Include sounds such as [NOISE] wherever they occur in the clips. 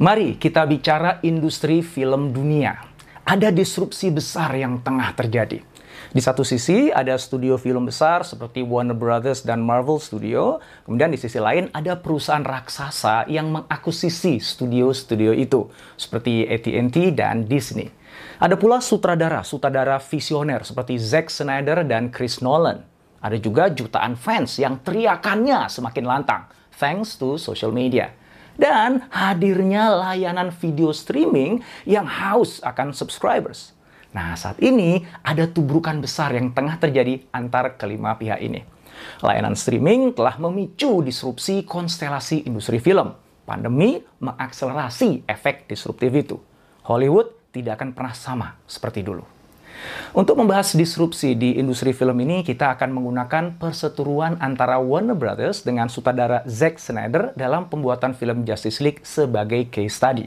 Mari kita bicara industri film dunia. Ada disrupsi besar yang tengah terjadi. Di satu sisi ada studio film besar seperti Warner Brothers dan Marvel Studio. Kemudian di sisi lain ada perusahaan raksasa yang mengakusisi studio-studio itu seperti AT&T dan Disney. Ada pula sutradara-sutradara visioner seperti Zack Snyder dan Chris Nolan. Ada juga jutaan fans yang teriakannya semakin lantang thanks to social media dan hadirnya layanan video streaming yang haus akan subscribers. Nah, saat ini ada tubrukan besar yang tengah terjadi antar kelima pihak ini. Layanan streaming telah memicu disrupsi konstelasi industri film. Pandemi mengakselerasi efek disruptif itu. Hollywood tidak akan pernah sama seperti dulu. Untuk membahas disrupsi di industri film ini, kita akan menggunakan perseteruan antara Warner Brothers dengan sutradara Zack Snyder dalam pembuatan film Justice League sebagai case study.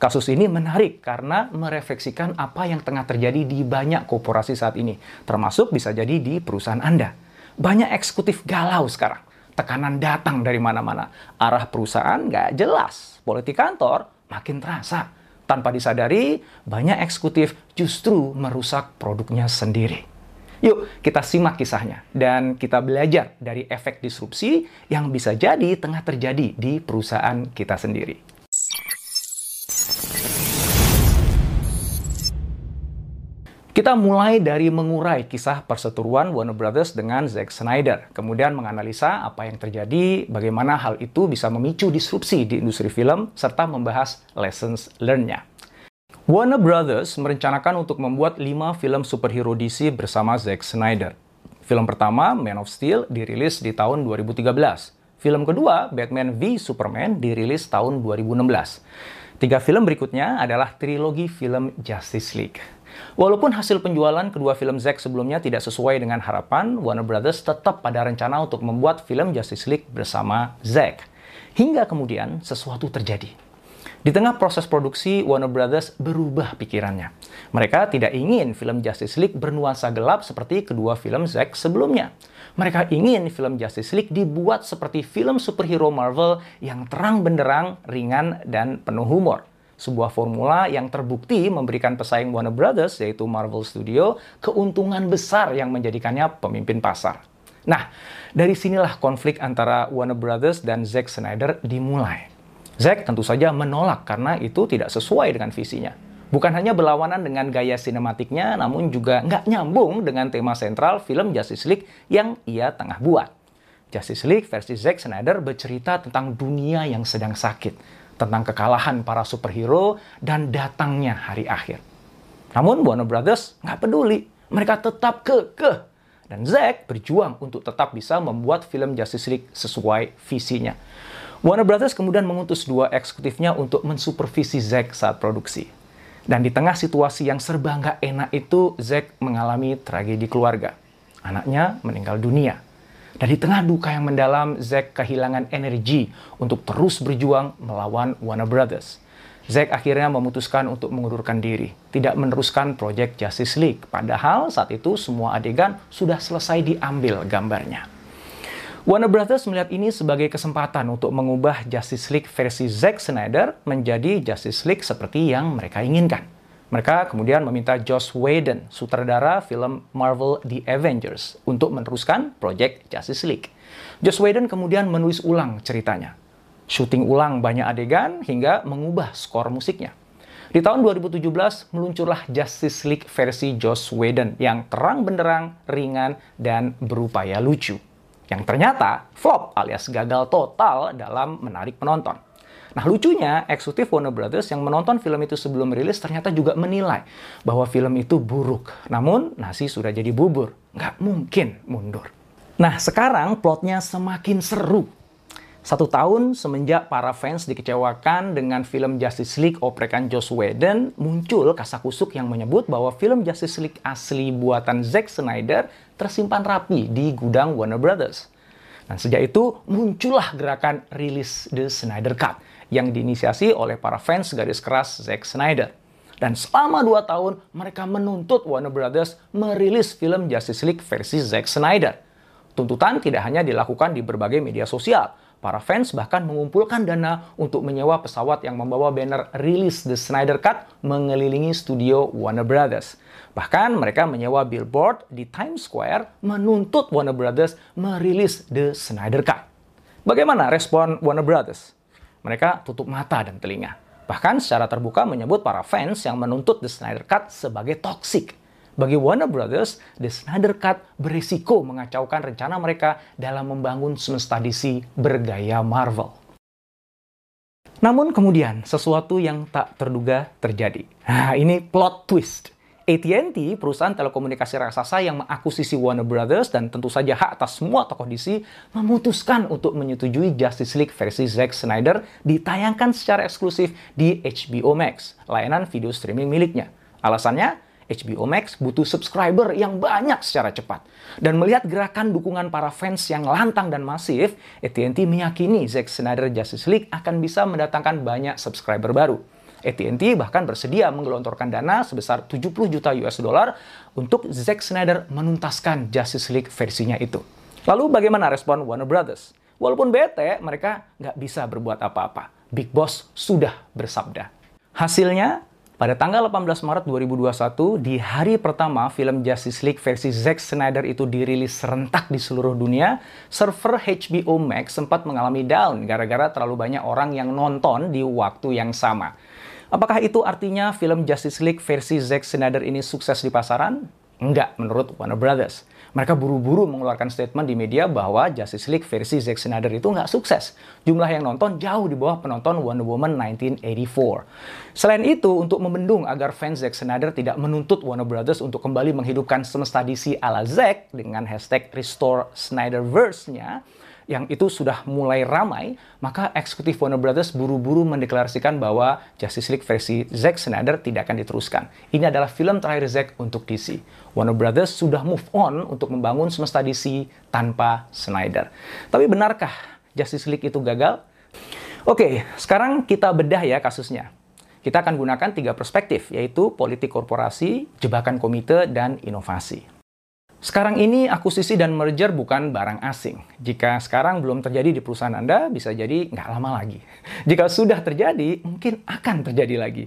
Kasus ini menarik karena merefleksikan apa yang tengah terjadi di banyak korporasi saat ini, termasuk bisa jadi di perusahaan Anda. Banyak eksekutif galau sekarang. Tekanan datang dari mana-mana. Arah perusahaan nggak jelas. Politik kantor makin terasa tanpa disadari, banyak eksekutif justru merusak produknya sendiri. Yuk, kita simak kisahnya dan kita belajar dari efek disrupsi yang bisa jadi tengah terjadi di perusahaan kita sendiri. Kita mulai dari mengurai kisah perseteruan Warner Brothers dengan Zack Snyder, kemudian menganalisa apa yang terjadi, bagaimana hal itu bisa memicu disrupsi di industri film, serta membahas lessons learned-nya. Warner Brothers merencanakan untuk membuat 5 film superhero DC bersama Zack Snyder. Film pertama, Man of Steel, dirilis di tahun 2013. Film kedua, Batman v Superman, dirilis tahun 2016. Tiga film berikutnya adalah trilogi film Justice League. Walaupun hasil penjualan kedua film Zack sebelumnya tidak sesuai dengan harapan, Warner Brothers tetap pada rencana untuk membuat film Justice League bersama Zack. Hingga kemudian sesuatu terjadi. Di tengah proses produksi, Warner Brothers berubah pikirannya. Mereka tidak ingin film Justice League bernuansa gelap seperti kedua film Zack sebelumnya. Mereka ingin film Justice League dibuat seperti film superhero Marvel yang terang benderang, ringan, dan penuh humor sebuah formula yang terbukti memberikan pesaing Warner Brothers, yaitu Marvel Studio, keuntungan besar yang menjadikannya pemimpin pasar. Nah, dari sinilah konflik antara Warner Brothers dan Zack Snyder dimulai. Zack tentu saja menolak karena itu tidak sesuai dengan visinya. Bukan hanya berlawanan dengan gaya sinematiknya, namun juga nggak nyambung dengan tema sentral film Justice League yang ia tengah buat. Justice League versi Zack Snyder bercerita tentang dunia yang sedang sakit, tentang kekalahan para superhero dan datangnya hari akhir. Namun Warner Brothers nggak peduli, mereka tetap kekeh. Dan Zack berjuang untuk tetap bisa membuat film Justice League sesuai visinya. Warner Brothers kemudian mengutus dua eksekutifnya untuk mensupervisi Zack saat produksi. Dan di tengah situasi yang serba nggak enak itu, Zack mengalami tragedi keluarga. Anaknya meninggal dunia. Dan di tengah duka yang mendalam, Zack kehilangan energi untuk terus berjuang melawan Warner Brothers. Zack akhirnya memutuskan untuk mengundurkan diri, tidak meneruskan proyek Justice League. Padahal saat itu semua adegan sudah selesai diambil gambarnya. Warner Brothers melihat ini sebagai kesempatan untuk mengubah Justice League versi Zack Snyder menjadi Justice League seperti yang mereka inginkan. Mereka kemudian meminta Joss Whedon, sutradara film Marvel The Avengers, untuk meneruskan proyek Justice League. Joss Whedon kemudian menulis ulang ceritanya. Syuting ulang banyak adegan hingga mengubah skor musiknya. Di tahun 2017 meluncurlah Justice League versi Joss Whedon yang terang benderang, ringan, dan berupaya lucu. Yang ternyata flop alias gagal total dalam menarik penonton. Nah lucunya, eksekutif Warner Brothers yang menonton film itu sebelum rilis ternyata juga menilai bahwa film itu buruk. Namun, nasi sudah jadi bubur. Nggak mungkin mundur. Nah, sekarang plotnya semakin seru. Satu tahun semenjak para fans dikecewakan dengan film Justice League oprekan Joss Whedon, muncul kasakusuk yang menyebut bahwa film Justice League asli buatan Zack Snyder tersimpan rapi di gudang Warner Brothers. Dan sejak itu muncullah gerakan rilis The Snyder Cut yang diinisiasi oleh para fans garis keras Zack Snyder. Dan selama dua tahun, mereka menuntut Warner Brothers merilis film Justice League versi Zack Snyder. Tuntutan tidak hanya dilakukan di berbagai media sosial, Para fans bahkan mengumpulkan dana untuk menyewa pesawat yang membawa banner Release The Snyder Cut mengelilingi studio Warner Brothers. Bahkan mereka menyewa billboard di Times Square menuntut Warner Brothers merilis The Snyder Cut. Bagaimana respon Warner Brothers? Mereka tutup mata dan telinga. Bahkan secara terbuka menyebut para fans yang menuntut The Snyder Cut sebagai toxic. Bagi Warner Brothers, The Snyder Cut berisiko mengacaukan rencana mereka dalam membangun semesta DC bergaya Marvel. Namun kemudian, sesuatu yang tak terduga terjadi. Nah, ini plot twist. AT&T, perusahaan telekomunikasi raksasa yang mengakuisisi Warner Brothers dan tentu saja hak atas semua tokoh DC, memutuskan untuk menyetujui Justice League versi Zack Snyder ditayangkan secara eksklusif di HBO Max, layanan video streaming miliknya. Alasannya, HBO Max butuh subscriber yang banyak secara cepat. Dan melihat gerakan dukungan para fans yang lantang dan masif, AT&T meyakini Zack Snyder Justice League akan bisa mendatangkan banyak subscriber baru. AT&T bahkan bersedia menggelontorkan dana sebesar 70 juta US dollar untuk Zack Snyder menuntaskan Justice League versinya itu. Lalu bagaimana respon Warner Brothers? Walaupun bete, mereka nggak bisa berbuat apa-apa. Big Boss sudah bersabda. Hasilnya, pada tanggal 18 Maret 2021, di hari pertama film Justice League versi Zack Snyder itu dirilis serentak di seluruh dunia, server HBO Max sempat mengalami down gara-gara terlalu banyak orang yang nonton di waktu yang sama. Apakah itu artinya film Justice League versi Zack Snyder ini sukses di pasaran? Enggak, menurut Warner Brothers. Mereka buru-buru mengeluarkan statement di media bahwa Justice League versi Zack Snyder itu nggak sukses. Jumlah yang nonton jauh di bawah penonton Wonder Woman 1984. Selain itu, untuk membendung agar fans Zack Snyder tidak menuntut Warner Brothers untuk kembali menghidupkan semesta DC ala Zack dengan hashtag Restore Snyderverse-nya, yang itu sudah mulai ramai, maka eksekutif Warner Brothers buru-buru mendeklarasikan bahwa Justice League versi Zack Snyder tidak akan diteruskan. Ini adalah film terakhir Zack untuk DC. Warner Brothers sudah move on untuk membangun semesta DC tanpa Snyder. Tapi benarkah Justice League itu gagal? Oke, sekarang kita bedah ya kasusnya. Kita akan gunakan tiga perspektif, yaitu politik korporasi, jebakan komite, dan inovasi. Sekarang ini akuisisi dan merger bukan barang asing. Jika sekarang belum terjadi di perusahaan Anda, bisa jadi nggak lama lagi. [LAUGHS] Jika sudah terjadi, mungkin akan terjadi lagi.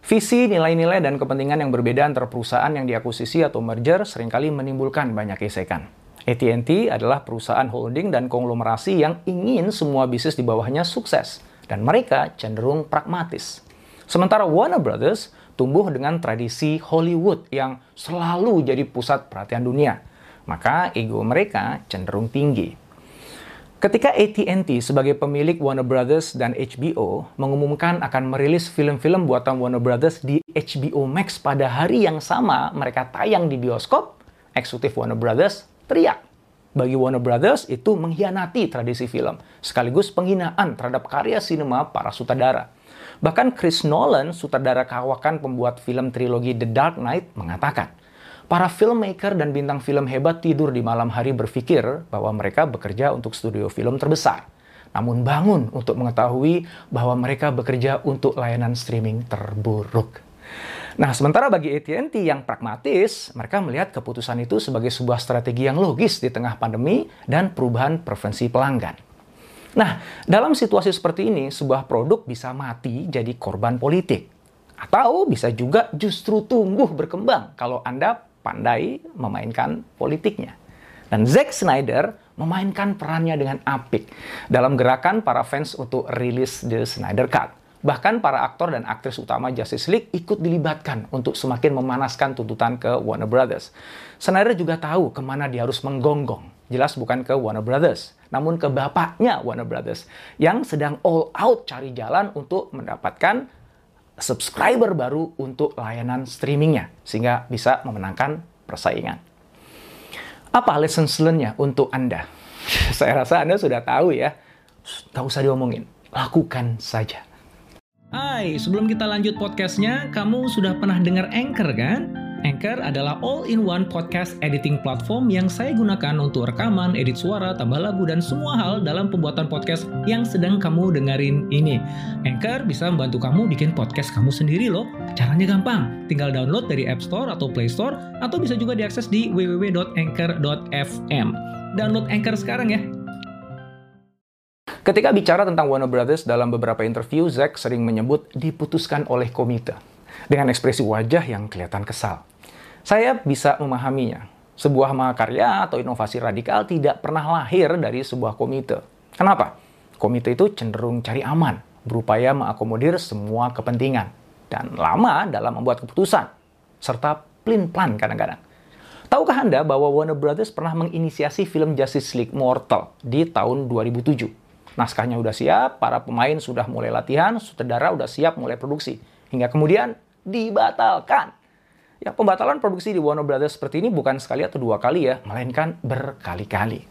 Visi, nilai-nilai, dan kepentingan yang berbeda antara perusahaan yang diakuisisi atau merger sering kali menimbulkan banyak gesekan. AT&T adalah perusahaan holding dan konglomerasi yang ingin semua bisnis di bawahnya sukses, dan mereka cenderung pragmatis. Sementara Warner Brothers tumbuh dengan tradisi Hollywood yang selalu jadi pusat perhatian dunia. Maka ego mereka cenderung tinggi. Ketika AT&T sebagai pemilik Warner Brothers dan HBO mengumumkan akan merilis film-film buatan Warner Brothers di HBO Max pada hari yang sama mereka tayang di bioskop, eksekutif Warner Brothers teriak. Bagi Warner Brothers itu mengkhianati tradisi film, sekaligus penghinaan terhadap karya sinema para sutradara. Bahkan Chris Nolan, sutradara kawakan pembuat film trilogi The Dark Knight, mengatakan, para filmmaker dan bintang film hebat tidur di malam hari berpikir bahwa mereka bekerja untuk studio film terbesar. Namun bangun untuk mengetahui bahwa mereka bekerja untuk layanan streaming terburuk. Nah, sementara bagi AT&T yang pragmatis, mereka melihat keputusan itu sebagai sebuah strategi yang logis di tengah pandemi dan perubahan preferensi pelanggan. Nah, dalam situasi seperti ini, sebuah produk bisa mati jadi korban politik. Atau bisa juga justru tumbuh berkembang kalau Anda pandai memainkan politiknya. Dan Zack Snyder memainkan perannya dengan apik dalam gerakan para fans untuk rilis The Snyder Cut. Bahkan para aktor dan aktris utama Justice League ikut dilibatkan untuk semakin memanaskan tuntutan ke Warner Brothers. Snyder juga tahu ke mana dia harus menggonggong. Jelas bukan ke Warner Brothers, namun ke bapaknya Warner Brothers yang sedang all out cari jalan untuk mendapatkan subscriber baru untuk layanan streamingnya sehingga bisa memenangkan persaingan. Apa lessons learned-nya untuk Anda? [LAUGHS] Saya rasa Anda sudah tahu ya Gak usah diomongin, lakukan saja. Hai, sebelum kita lanjut podcastnya, kamu sudah pernah dengar Anchor kan? Anchor adalah all-in-one podcast editing platform yang saya gunakan untuk rekaman, edit suara, tambah lagu, dan semua hal dalam pembuatan podcast yang sedang kamu dengerin ini. Anchor bisa membantu kamu bikin podcast kamu sendiri loh. Caranya gampang, tinggal download dari App Store atau Play Store, atau bisa juga diakses di www.anchor.fm. Download Anchor sekarang ya. Ketika bicara tentang Warner Brothers dalam beberapa interview, Zack sering menyebut diputuskan oleh komite dengan ekspresi wajah yang kelihatan kesal. Saya bisa memahaminya. Sebuah mahakarya atau inovasi radikal tidak pernah lahir dari sebuah komite. Kenapa? Komite itu cenderung cari aman, berupaya mengakomodir semua kepentingan, dan lama dalam membuat keputusan, serta plin-plan kadang-kadang. Tahukah Anda bahwa Warner Brothers pernah menginisiasi film Justice League Mortal di tahun 2007? Naskahnya udah siap, para pemain sudah mulai latihan, sutradara udah siap mulai produksi. Hingga kemudian dibatalkan. Ya, pembatalan produksi di Warner Brothers seperti ini bukan sekali atau dua kali ya, melainkan berkali-kali.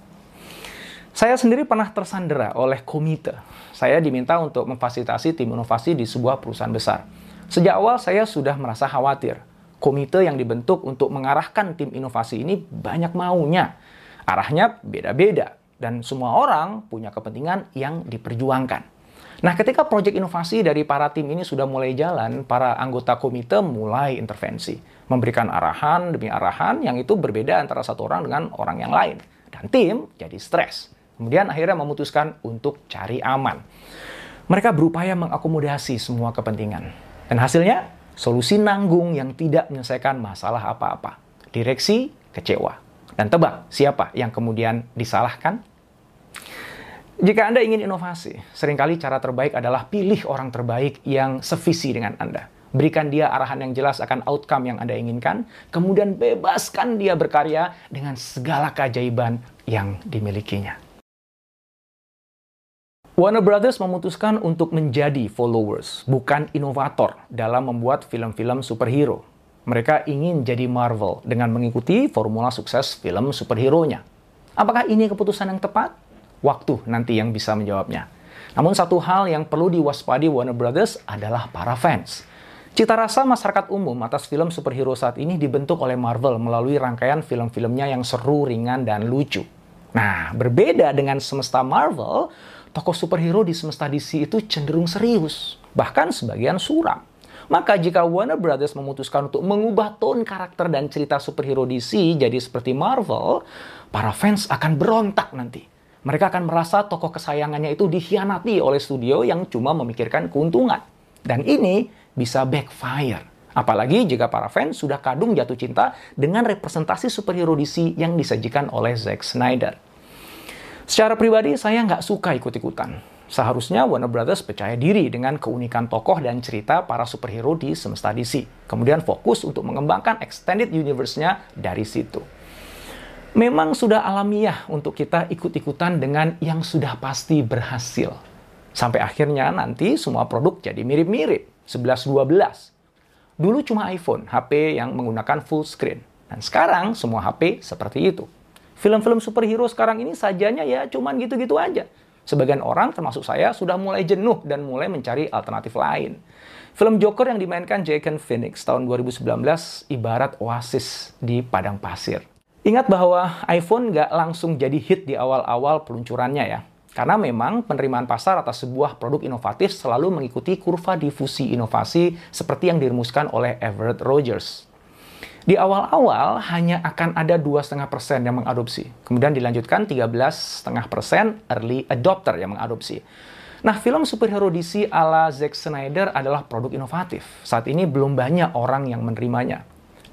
Saya sendiri pernah tersandera oleh komite. Saya diminta untuk memfasilitasi tim inovasi di sebuah perusahaan besar. Sejak awal saya sudah merasa khawatir. Komite yang dibentuk untuk mengarahkan tim inovasi ini banyak maunya. Arahnya beda-beda dan semua orang punya kepentingan yang diperjuangkan. Nah, ketika proyek inovasi dari para tim ini sudah mulai jalan, para anggota komite mulai intervensi, memberikan arahan demi arahan yang itu berbeda antara satu orang dengan orang yang lain. Dan tim jadi stres. Kemudian akhirnya memutuskan untuk cari aman. Mereka berupaya mengakomodasi semua kepentingan. Dan hasilnya, solusi nanggung yang tidak menyelesaikan masalah apa-apa. Direksi kecewa. Dan tebak siapa yang kemudian disalahkan? Jika Anda ingin inovasi, sering kali cara terbaik adalah pilih orang terbaik yang sevisi dengan Anda. Berikan dia arahan yang jelas akan outcome yang Anda inginkan, kemudian bebaskan dia berkarya dengan segala keajaiban yang dimilikinya. Warner Brothers memutuskan untuk menjadi followers, bukan inovator dalam membuat film-film superhero. Mereka ingin jadi Marvel dengan mengikuti formula sukses film superhero-nya. Apakah ini keputusan yang tepat? Waktu nanti yang bisa menjawabnya. Namun satu hal yang perlu diwaspadi Warner Brothers adalah para fans. Cita rasa masyarakat umum atas film superhero saat ini dibentuk oleh Marvel melalui rangkaian film-filmnya yang seru, ringan, dan lucu. Nah, berbeda dengan semesta Marvel, tokoh superhero di semesta DC itu cenderung serius, bahkan sebagian suram. Maka jika Warner Brothers memutuskan untuk mengubah tone karakter dan cerita superhero DC jadi seperti Marvel, para fans akan berontak nanti mereka akan merasa tokoh kesayangannya itu dikhianati oleh studio yang cuma memikirkan keuntungan. Dan ini bisa backfire. Apalagi jika para fans sudah kadung jatuh cinta dengan representasi superhero DC yang disajikan oleh Zack Snyder. Secara pribadi, saya nggak suka ikut-ikutan. Seharusnya Warner Brothers percaya diri dengan keunikan tokoh dan cerita para superhero di semesta DC. Kemudian fokus untuk mengembangkan extended universe-nya dari situ memang sudah alamiah untuk kita ikut-ikutan dengan yang sudah pasti berhasil. Sampai akhirnya nanti semua produk jadi mirip-mirip, 11-12. Dulu cuma iPhone, HP yang menggunakan full screen. Dan sekarang semua HP seperti itu. Film-film superhero sekarang ini sajanya ya cuman gitu-gitu aja. Sebagian orang, termasuk saya, sudah mulai jenuh dan mulai mencari alternatif lain. Film Joker yang dimainkan Joaquin Phoenix tahun 2019 ibarat oasis di padang pasir. Ingat bahwa iPhone nggak langsung jadi hit di awal-awal peluncurannya ya. Karena memang penerimaan pasar atas sebuah produk inovatif selalu mengikuti kurva difusi inovasi seperti yang dirumuskan oleh Everett Rogers. Di awal-awal hanya akan ada 2,5% yang mengadopsi. Kemudian dilanjutkan 13,5% early adopter yang mengadopsi. Nah, film superhero DC ala Zack Snyder adalah produk inovatif. Saat ini belum banyak orang yang menerimanya.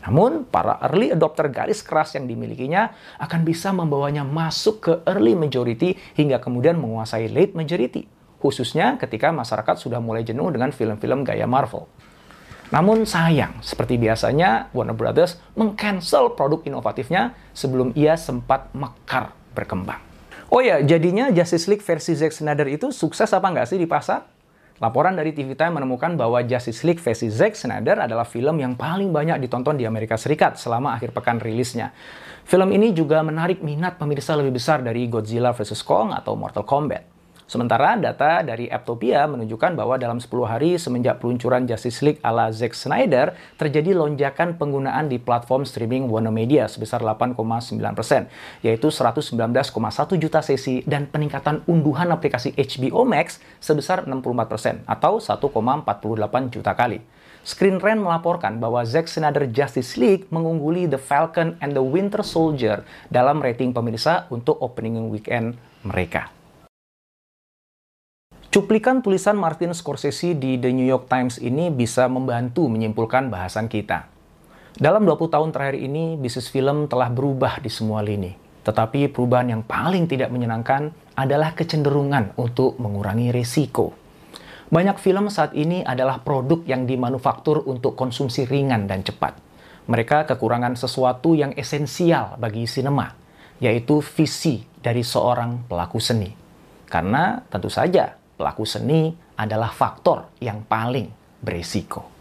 Namun, para early adopter garis keras yang dimilikinya akan bisa membawanya masuk ke early majority hingga kemudian menguasai late majority, khususnya ketika masyarakat sudah mulai jenuh dengan film-film gaya Marvel. Namun sayang, seperti biasanya Warner Brothers mengcancel produk inovatifnya sebelum ia sempat mekar berkembang. Oh ya, jadinya Justice League versi Zack Snyder itu sukses apa nggak sih di pasar? Laporan dari TV Time menemukan bahwa Justice League versi Zack Snyder adalah film yang paling banyak ditonton di Amerika Serikat selama akhir pekan rilisnya. Film ini juga menarik minat pemirsa lebih besar dari Godzilla vs. Kong atau Mortal Kombat. Sementara data dari Apptopia menunjukkan bahwa dalam 10 hari semenjak peluncuran Justice League ala Zack Snyder, terjadi lonjakan penggunaan di platform streaming Warner Media sebesar 8,9 persen, yaitu 119,1 juta sesi dan peningkatan unduhan aplikasi HBO Max sebesar 64 persen atau 1,48 juta kali. Screen Rant melaporkan bahwa Zack Snyder Justice League mengungguli The Falcon and the Winter Soldier dalam rating pemirsa untuk opening weekend mereka. Cuplikan tulisan Martin Scorsese di The New York Times ini bisa membantu menyimpulkan bahasan kita. Dalam 20 tahun terakhir ini, bisnis film telah berubah di semua lini. Tetapi perubahan yang paling tidak menyenangkan adalah kecenderungan untuk mengurangi resiko. Banyak film saat ini adalah produk yang dimanufaktur untuk konsumsi ringan dan cepat. Mereka kekurangan sesuatu yang esensial bagi sinema, yaitu visi dari seorang pelaku seni. Karena tentu saja pelaku seni adalah faktor yang paling beresiko.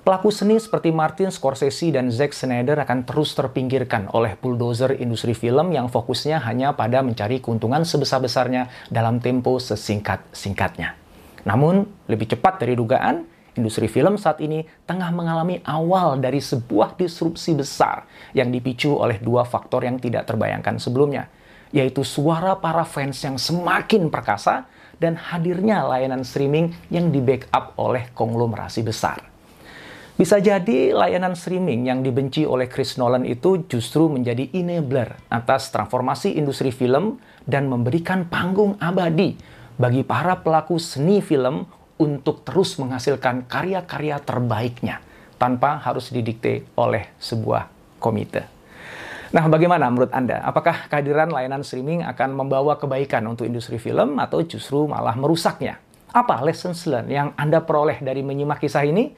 Pelaku seni seperti Martin Scorsese dan Zack Snyder akan terus terpinggirkan oleh bulldozer industri film yang fokusnya hanya pada mencari keuntungan sebesar-besarnya dalam tempo sesingkat-singkatnya. Namun, lebih cepat dari dugaan, industri film saat ini tengah mengalami awal dari sebuah disrupsi besar yang dipicu oleh dua faktor yang tidak terbayangkan sebelumnya, yaitu suara para fans yang semakin perkasa dan hadirnya layanan streaming yang di-backup oleh konglomerasi besar. Bisa jadi layanan streaming yang dibenci oleh Chris Nolan itu justru menjadi enabler atas transformasi industri film dan memberikan panggung abadi bagi para pelaku seni film untuk terus menghasilkan karya-karya terbaiknya tanpa harus didikte oleh sebuah komite. Nah, bagaimana menurut Anda? Apakah kehadiran layanan streaming akan membawa kebaikan untuk industri film atau justru malah merusaknya? Apa lessons learned yang Anda peroleh dari menyimak kisah ini?